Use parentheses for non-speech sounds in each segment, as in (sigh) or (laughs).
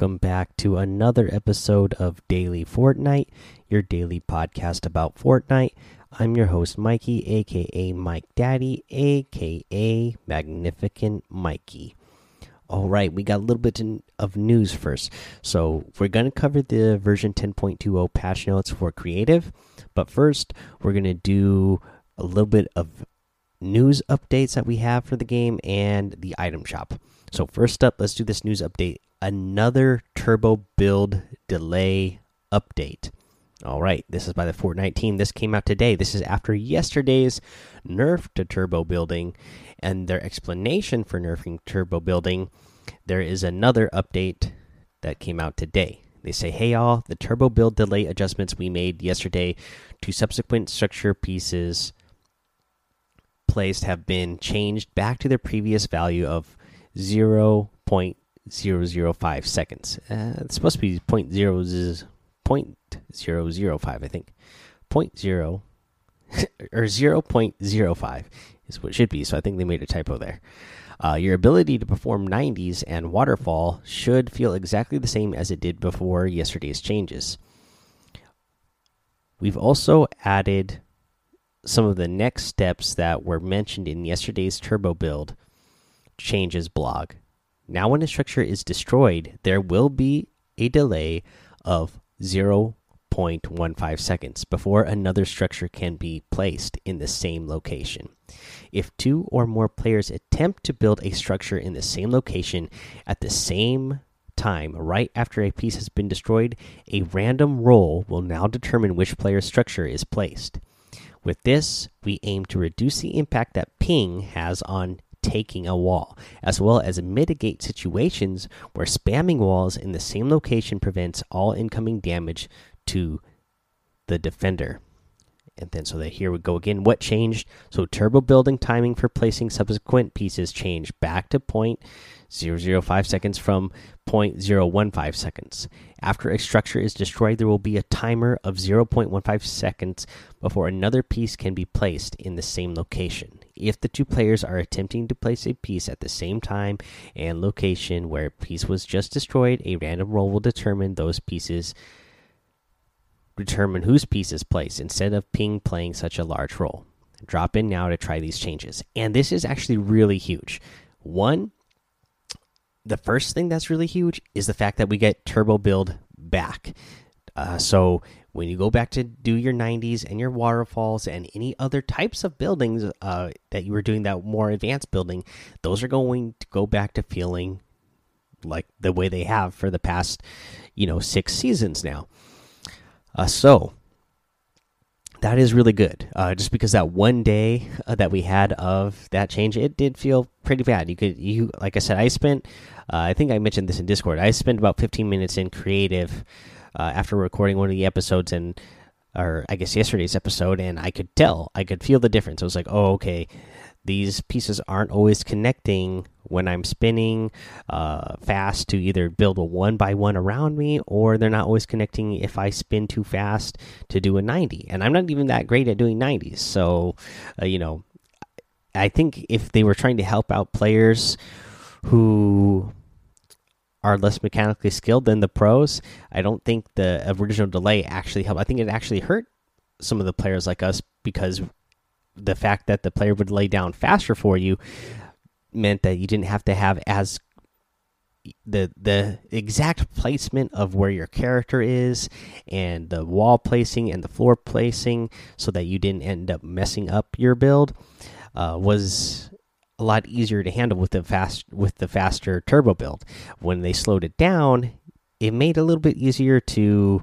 welcome back to another episode of Daily Fortnite, your daily podcast about Fortnite. I'm your host, Mikey, aka Mike Daddy, aka Magnificent Mikey. All right, we got a little bit of news first. So, we're going to cover the version 10.20 patch notes for creative, but first, we're going to do a little bit of news updates that we have for the game and the item shop. So, first up, let's do this news update another turbo build delay update. All right, this is by the Fortnite team. This came out today. This is after yesterday's nerf to turbo building and their explanation for nerfing turbo building. There is another update that came out today. They say, hey, all, the turbo build delay adjustments we made yesterday to subsequent structure pieces placed have been changed back to their previous value of 0.0 0.005 seconds. Uh, it's supposed to be point zero point zero zero five, I think. Point zero (laughs) or zero point zero five is what should be. So I think they made a typo there. Uh, your ability to perform 90s and waterfall should feel exactly the same as it did before yesterday's changes. We've also added some of the next steps that were mentioned in yesterday's turbo build changes blog. Now, when a structure is destroyed, there will be a delay of 0.15 seconds before another structure can be placed in the same location. If two or more players attempt to build a structure in the same location at the same time, right after a piece has been destroyed, a random roll will now determine which player's structure is placed. With this, we aim to reduce the impact that ping has on taking a wall, as well as mitigate situations where spamming walls in the same location prevents all incoming damage to the defender. And then, so that here we go again. What changed? So, turbo building timing for placing subsequent pieces changed back to point 0.005 seconds from 0.015 seconds. After a structure is destroyed, there will be a timer of 0.15 seconds before another piece can be placed in the same location. If the two players are attempting to place a piece at the same time and location where a piece was just destroyed, a random roll will determine those pieces determine whose piece is placed instead of ping playing such a large role. Drop in now to try these changes. And this is actually really huge. One, the first thing that's really huge is the fact that we get turbo build back. Uh, so when you go back to do your 90s and your waterfalls and any other types of buildings uh, that you were doing that more advanced building, those are going to go back to feeling like the way they have for the past, you know, six seasons now. Uh, so that is really good. Uh, just because that one day uh, that we had of that change, it did feel pretty bad. You could, you like I said, I spent, uh, I think I mentioned this in Discord. I spent about 15 minutes in creative uh, after recording one of the episodes, and or I guess yesterday's episode, and I could tell, I could feel the difference. I was like, oh, okay, these pieces aren't always connecting when I'm spinning uh, fast to either build a one by one around me, or they're not always connecting if I spin too fast to do a 90. And I'm not even that great at doing 90s. So, uh, you know, I think if they were trying to help out players who are less mechanically skilled than the pros, I don't think the original delay actually helped. I think it actually hurt some of the players like us because the fact that the player would lay down faster for you meant that you didn't have to have as the the exact placement of where your character is and the wall placing and the floor placing so that you didn't end up messing up your build uh, was a lot easier to handle with the fast with the faster turbo build. When they slowed it down it made it a little bit easier to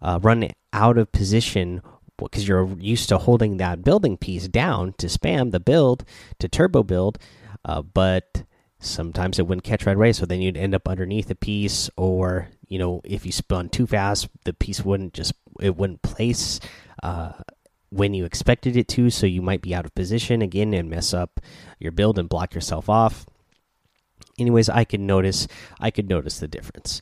uh, run out of position because you're used to holding that building piece down to spam the build to turbo build uh, but sometimes it wouldn't catch right away so then you'd end up underneath a piece or you know if you spun too fast the piece wouldn't just it wouldn't place uh, when you expected it to so you might be out of position again and mess up your build and block yourself off. Anyways i could notice i could notice the difference.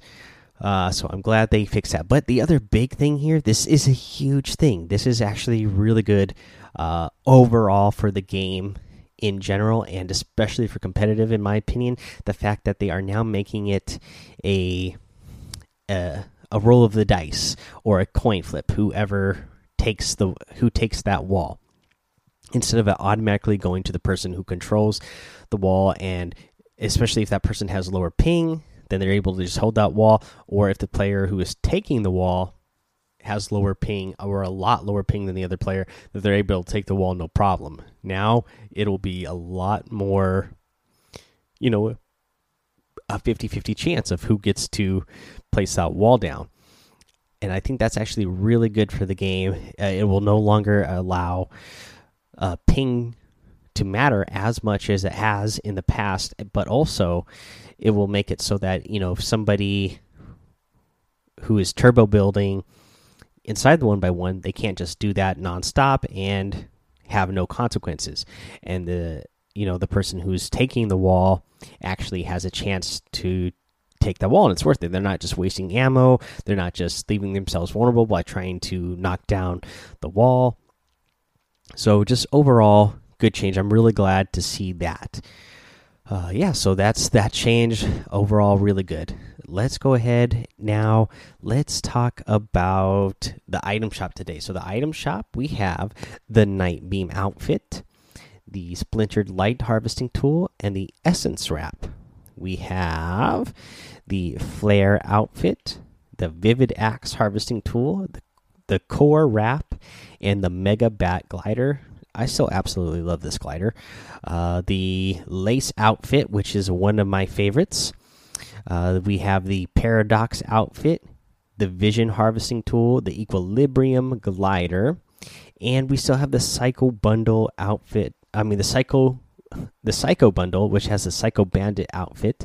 Uh, so i'm glad they fixed that. But the other big thing here this is a huge thing. This is actually really good uh, overall for the game in general, and especially for competitive, in my opinion, the fact that they are now making it a a, a roll of the dice or a coin flip. Whoever takes the who takes that wall. Instead of it automatically going to the person who controls the wall and especially if that person has lower ping then they're able to just hold that wall. Or if the player who is taking the wall has lower ping or a lot lower ping than the other player that they're able to take the wall no problem. Now it'll be a lot more you know a 50-50 chance of who gets to place that wall down and i think that's actually really good for the game uh, it will no longer allow uh, ping to matter as much as it has in the past, but also it will make it so that you know if somebody who is turbo building inside the one by one, they can't just do that nonstop and have no consequences. And the you know the person who's taking the wall actually has a chance to take the wall and it's worth it. They're not just wasting ammo. They're not just leaving themselves vulnerable by trying to knock down the wall. So just overall, good change. I'm really glad to see that. Uh, yeah, so that's that change. Overall, really good. Let's go ahead now. Let's talk about the item shop today. So, the item shop we have the Nitebeam outfit, the Splintered Light Harvesting Tool, and the Essence Wrap. We have the Flare outfit, the Vivid Axe Harvesting Tool, the the core wrap and the mega bat glider. I still absolutely love this glider. Uh, the lace outfit which is one of my favorites. Uh, we have the paradox outfit the vision harvesting tool the equilibrium glider and we still have the psycho bundle outfit i mean the psycho the psycho bundle which has the psycho bandit outfit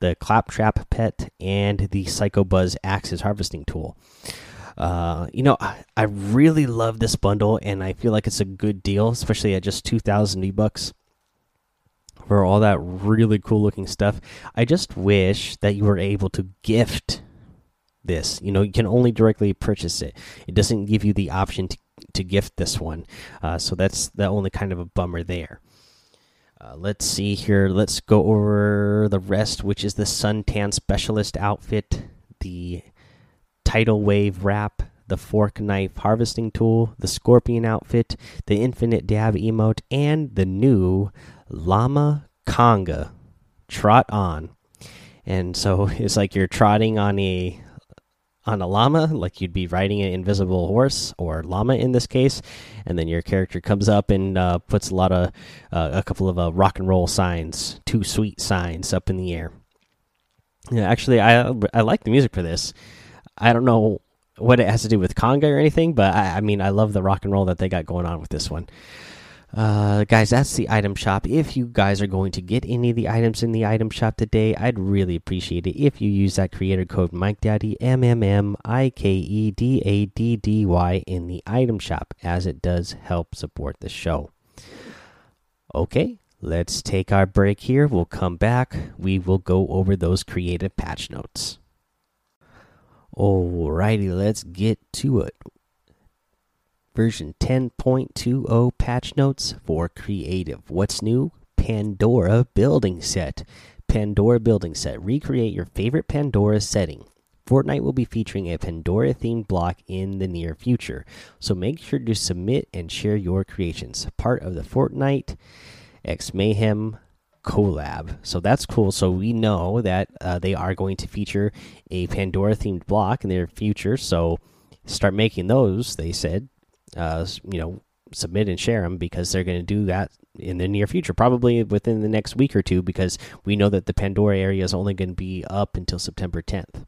the claptrap pet and the psycho buzz axes harvesting tool uh, you know, I, really love this bundle, and I feel like it's a good deal, especially at just two thousand e bucks for all that really cool looking stuff. I just wish that you were able to gift this. You know, you can only directly purchase it. It doesn't give you the option to to gift this one, uh, so that's the only kind of a bummer there. Uh, let's see here. Let's go over the rest, which is the suntan specialist outfit, the tidal wave wrap, the fork knife harvesting tool, the scorpion outfit, the infinite dab emote, and the new llama conga. Trot on. And so (laughs) it's like you're trotting on a on a llama, like you'd be riding an invisible horse or llama in this case, and then your character comes up and uh, puts a lot of uh, a couple of uh, rock and roll signs, two sweet signs up in the air. Yeah, actually, I I like the music for this. I don't know what it has to do with conga or anything, but I, I, mean, I love the rock and roll that they got going on with this one. Uh, guys, that's the item shop. If you guys are going to get any of the items in the item shop today, I'd really appreciate it if you use that creator code Mike Daddy M M M I K E D A D D Y in the item shop, as it does help support the show. Okay, let's take our break here. We'll come back. We will go over those creative patch notes. Alrighty, let's get to it. Version 10.20 patch notes for creative. What's new? Pandora building set. Pandora building set. Recreate your favorite Pandora setting. Fortnite will be featuring a Pandora themed block in the near future, so make sure to submit and share your creations. Part of the Fortnite X Mayhem collab. So that's cool. So we know that uh, they are going to feature a Pandora themed block in their future. So start making those. They said, uh, you know, submit and share them because they're going to do that in the near future, probably within the next week or two, because we know that the Pandora area is only going to be up until September 10th.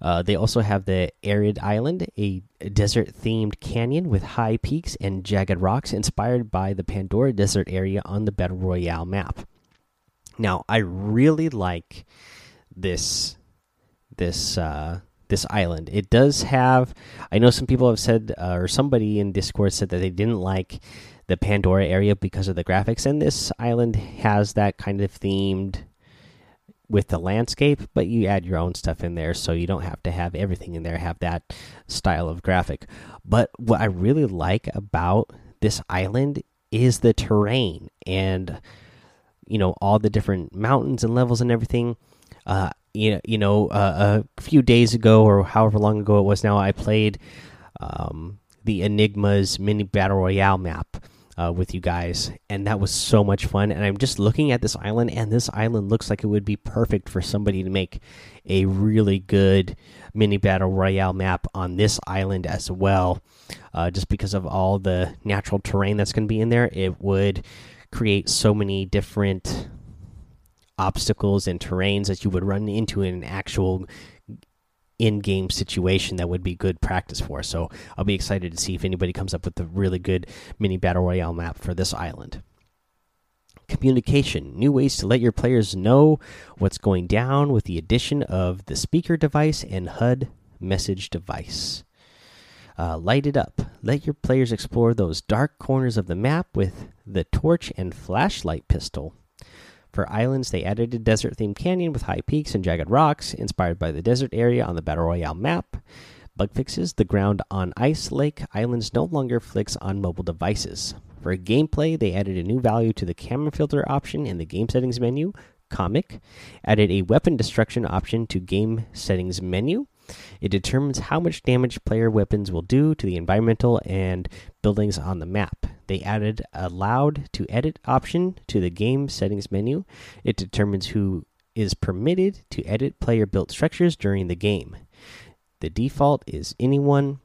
Uh, they also have the Arid Island, a desert themed canyon with high peaks and jagged rocks inspired by the Pandora Desert area on the Battle Royale map. Now, I really like this this uh, this island. It does have. I know some people have said, uh, or somebody in Discord said that they didn't like the Pandora area because of the graphics, and this island has that kind of themed with the landscape, but you add your own stuff in there, so you don't have to have everything in there have that style of graphic. But what I really like about this island is the terrain and you know all the different mountains and levels and everything. Uh, you know, you know, uh, a few days ago or however long ago it was now, I played um, the Enigmas mini battle royale map uh, with you guys, and that was so much fun. And I'm just looking at this island, and this island looks like it would be perfect for somebody to make a really good mini battle royale map on this island as well. Uh, just because of all the natural terrain that's going to be in there, it would create so many different obstacles and terrains that you would run into in an actual in-game situation that would be good practice for. So I'll be excited to see if anybody comes up with a really good mini battle royale map for this island. Communication: new ways to let your players know what's going down with the addition of the speaker device and HUD message device. Uh, light it up. Let your players explore those dark corners of the map with the torch and flashlight pistol. For islands, they added a desert themed canyon with high peaks and jagged rocks, inspired by the desert area on the Battle Royale map. Bug fixes the ground on Ice Lake Islands no longer flicks on mobile devices. For gameplay, they added a new value to the camera filter option in the game settings menu, Comic, added a weapon destruction option to game settings menu, it determines how much damage player weapons will do to the environmental and buildings on the map. They added a allowed to edit option to the game settings menu. It determines who is permitted to edit player built structures during the game. The default is anyone.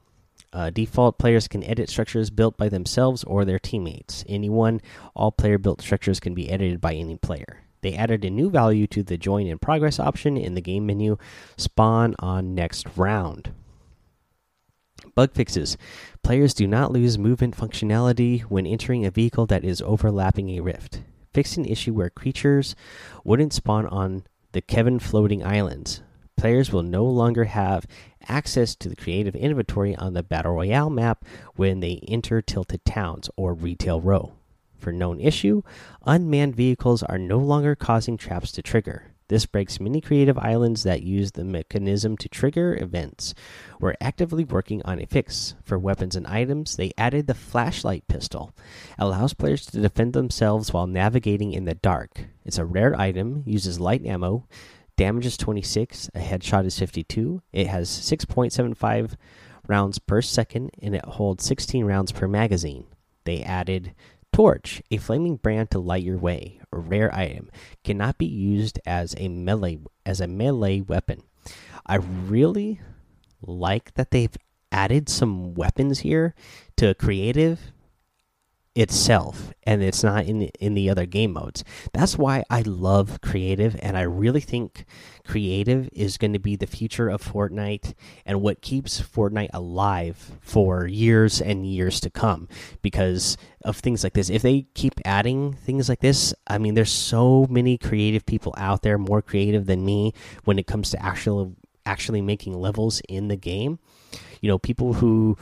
Uh, default players can edit structures built by themselves or their teammates. Anyone, all player built structures can be edited by any player. They added a new value to the join in progress option in the game menu spawn on next round. Bug fixes. Players do not lose movement functionality when entering a vehicle that is overlapping a rift. Fix an issue where creatures wouldn't spawn on the Kevin floating islands. Players will no longer have access to the creative inventory on the Battle Royale map when they enter Tilted Towns or Retail Row. For known issue, unmanned vehicles are no longer causing traps to trigger. This breaks many creative islands that use the mechanism to trigger events. We're actively working on a fix. For weapons and items, they added the flashlight pistol. Allows players to defend themselves while navigating in the dark. It's a rare item, uses light ammo, damage is 26, a headshot is 52. It has 6.75 rounds per second, and it holds 16 rounds per magazine. They added Torch, a flaming brand to light your way, a rare item, cannot be used as a melee as a melee weapon. I really like that they've added some weapons here to creative itself and it's not in in the other game modes. That's why I love creative and I really think creative is going to be the future of Fortnite and what keeps Fortnite alive for years and years to come because of things like this. If they keep adding things like this, I mean there's so many creative people out there more creative than me when it comes to actual actually making levels in the game. You know, people who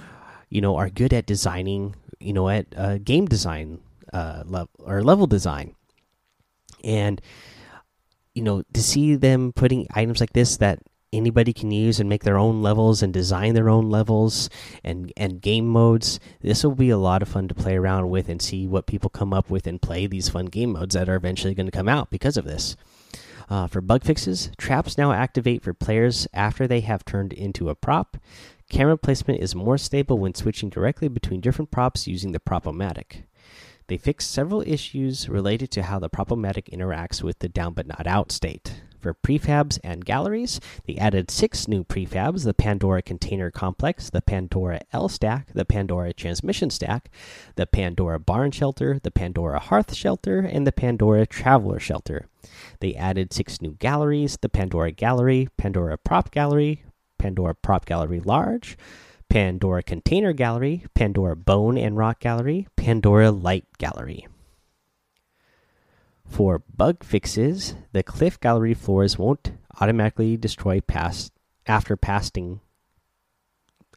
you know are good at designing you know at uh, game design uh, level or level design, and you know to see them putting items like this that anybody can use and make their own levels and design their own levels and and game modes this will be a lot of fun to play around with and see what people come up with and play these fun game modes that are eventually going to come out because of this. Uh, for bug fixes traps now activate for players after they have turned into a prop Camera placement is more stable when switching directly between different props using the Prop-O-Matic. They fixed several issues related to how the Prop-O-Matic interacts with the down but not out state. For prefabs and galleries, they added six new prefabs the Pandora Container Complex, the Pandora L Stack, the Pandora Transmission Stack, the Pandora Barn Shelter, the Pandora Hearth Shelter, and the Pandora Traveler Shelter. They added six new galleries the Pandora Gallery, Pandora Prop Gallery, Pandora Prop Gallery Large, Pandora Container Gallery, Pandora Bone and Rock Gallery, Pandora Light Gallery. For bug fixes, the cliff gallery floors won't automatically destroy past after pasting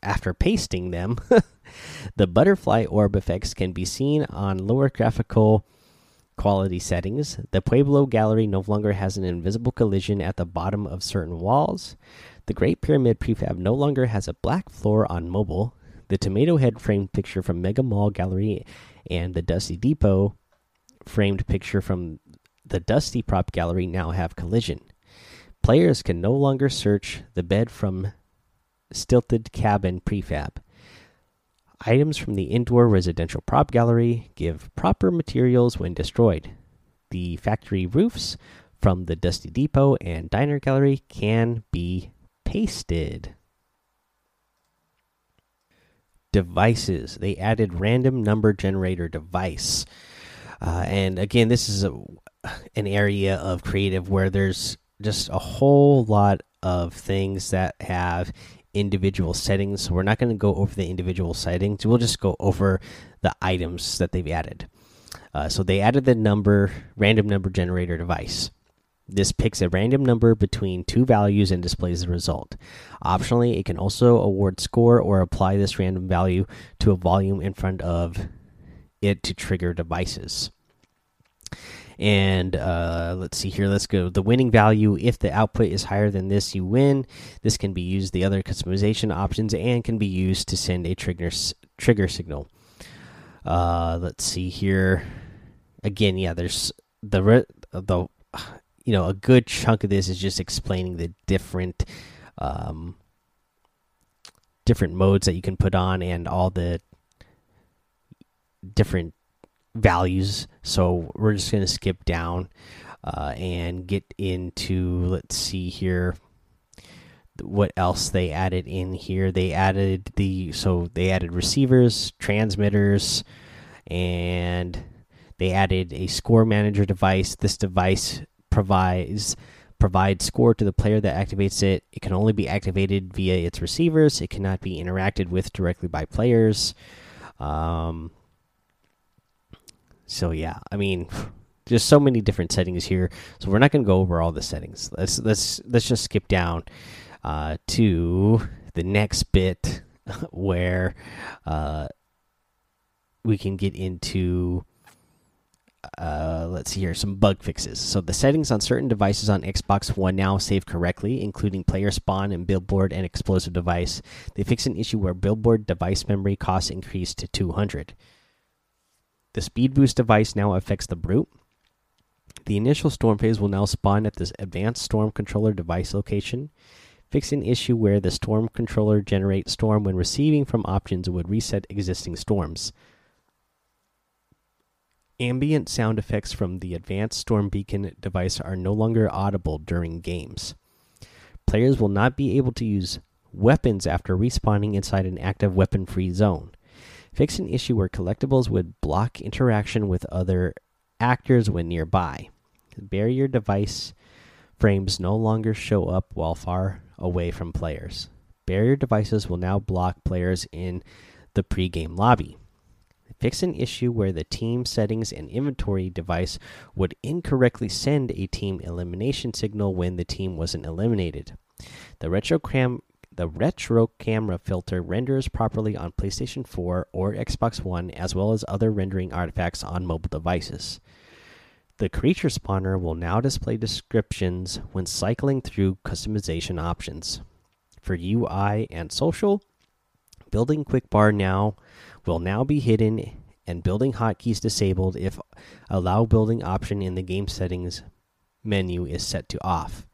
after pasting them. (laughs) the butterfly orb effects can be seen on lower graphical quality settings. The Pueblo gallery no longer has an invisible collision at the bottom of certain walls. The Great Pyramid prefab no longer has a black floor on mobile. The Tomato Head framed picture from Mega Mall Gallery and the Dusty Depot framed picture from the Dusty Prop Gallery now have collision. Players can no longer search the bed from Stilted Cabin Prefab. Items from the Indoor Residential Prop Gallery give proper materials when destroyed. The factory roofs from the Dusty Depot and Diner Gallery can be pasted. Devices. They added random number generator device. Uh, and again, this is a, an area of creative where there's just a whole lot of things that have individual settings. So we're not going to go over the individual settings. We'll just go over the items that they've added. Uh, so they added the number random number generator device. This picks a random number between two values and displays the result. Optionally, it can also award score or apply this random value to a volume in front of it to trigger devices. And uh, let's see here. Let's go. The winning value, if the output is higher than this, you win. This can be used the other customization options and can be used to send a trigger trigger signal. Uh, let's see here. Again, yeah. There's the the you know a good chunk of this is just explaining the different um, different modes that you can put on and all the different values. So we're just going to skip down uh, and get into, let's see here, what else they added in here. They added the, so they added receivers, transmitters, and they added a score manager device. This device provides provides score to the player that activates it. It can only be activated via its receivers. It cannot be interacted with directly by players. Um, so yeah, I mean, just so many different settings here. So we're not going to go over all the settings. Let's let's let's just skip down uh, to the next bit (laughs) where uh, we can get into. Uh, let's see here some bug fixes. So the settings on certain devices on Xbox One now save correctly, including player spawn and billboard and explosive device. They fix an issue where billboard device memory costs increased to 200. The speed boost device now affects the brute. The initial storm phase will now spawn at this advanced storm controller device location. Fix an issue where the storm controller generates storm when receiving from options would reset existing storms. Ambient sound effects from the advanced storm beacon device are no longer audible during games. Players will not be able to use weapons after respawning inside an active weapon free zone. Fix an issue where collectibles would block interaction with other actors when nearby. Barrier device frames no longer show up while far away from players. Barrier devices will now block players in the pregame lobby. Fix an issue where the team settings and inventory device would incorrectly send a team elimination signal when the team wasn't eliminated. The retro cam the retro camera filter renders properly on PlayStation 4 or Xbox One, as well as other rendering artifacts on mobile devices. The creature spawner will now display descriptions when cycling through customization options. For UI and social, building quick bar now will now be hidden and building hotkeys disabled if allow building option in the game settings menu is set to off.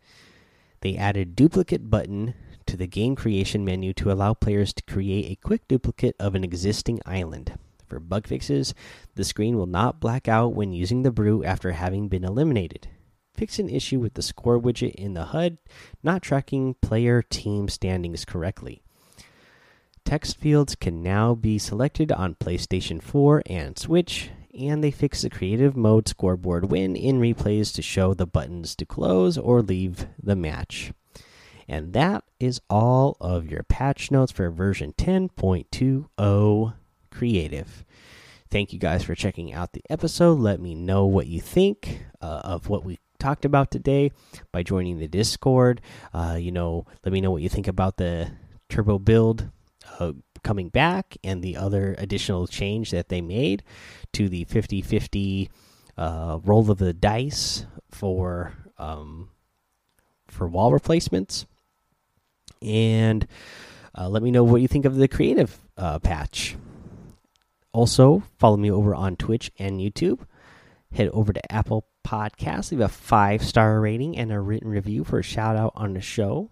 They added duplicate button to the game creation menu to allow players to create a quick duplicate of an existing island. For bug fixes, the screen will not black out when using the brew after having been eliminated. Fix an issue with the score widget in the HUD not tracking player team standings correctly. Text fields can now be selected on PlayStation 4 and Switch, and they fix the creative mode scoreboard when in replays to show the buttons to close or leave the match. And that is all of your patch notes for version 10.20 Creative. Thank you guys for checking out the episode. Let me know what you think uh, of what we talked about today by joining the Discord. Uh, you know, let me know what you think about the turbo build uh, coming back and the other additional change that they made to the 50 50 uh, roll of the dice for um, for wall replacements and uh, let me know what you think of the creative uh, patch. Also, follow me over on Twitch and YouTube. Head over to Apple Podcasts, leave a five star rating and a written review for a shout out on the show.